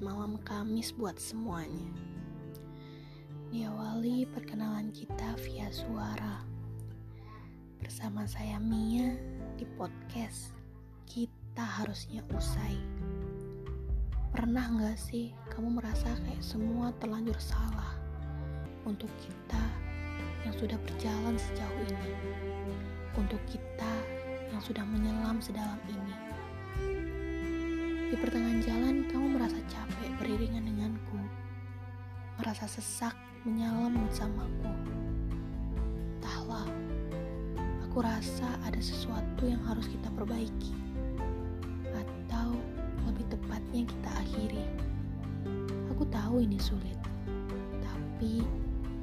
malam Kamis buat semuanya. Diawali perkenalan kita via suara. Bersama saya Mia di podcast Kita Harusnya Usai. Pernah gak sih kamu merasa kayak semua terlanjur salah untuk kita yang sudah berjalan sejauh ini? Untuk kita yang sudah menyelam sedalam ini? Di pertengahan jalan, kamu merasa capek beriringan denganku, merasa sesak menyalam bersamaku. Entahlah, aku rasa ada sesuatu yang harus kita perbaiki, atau lebih tepatnya kita akhiri. Aku tahu ini sulit, tapi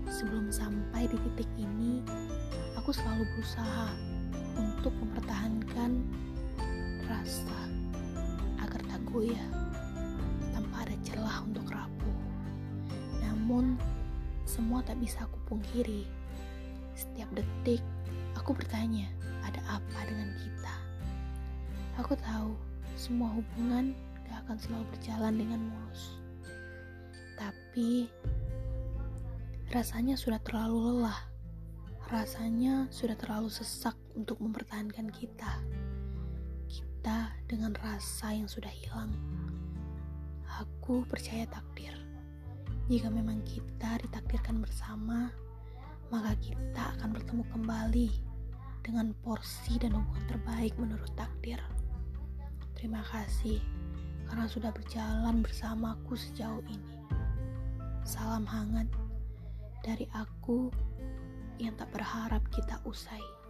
sebelum sampai di titik ini, aku selalu berusaha untuk mempertahankan rasa ya tanpa ada celah untuk rapuh. Namun, semua tak bisa aku pungkiri. Setiap detik, aku bertanya, ada apa dengan kita? Aku tahu, semua hubungan gak akan selalu berjalan dengan mulus. Tapi, rasanya sudah terlalu lelah. Rasanya sudah terlalu sesak untuk mempertahankan kita kita dengan rasa yang sudah hilang. Aku percaya takdir. Jika memang kita ditakdirkan bersama, maka kita akan bertemu kembali dengan porsi dan hubungan terbaik menurut takdir. Terima kasih karena sudah berjalan bersamaku sejauh ini. Salam hangat dari aku yang tak berharap kita usai.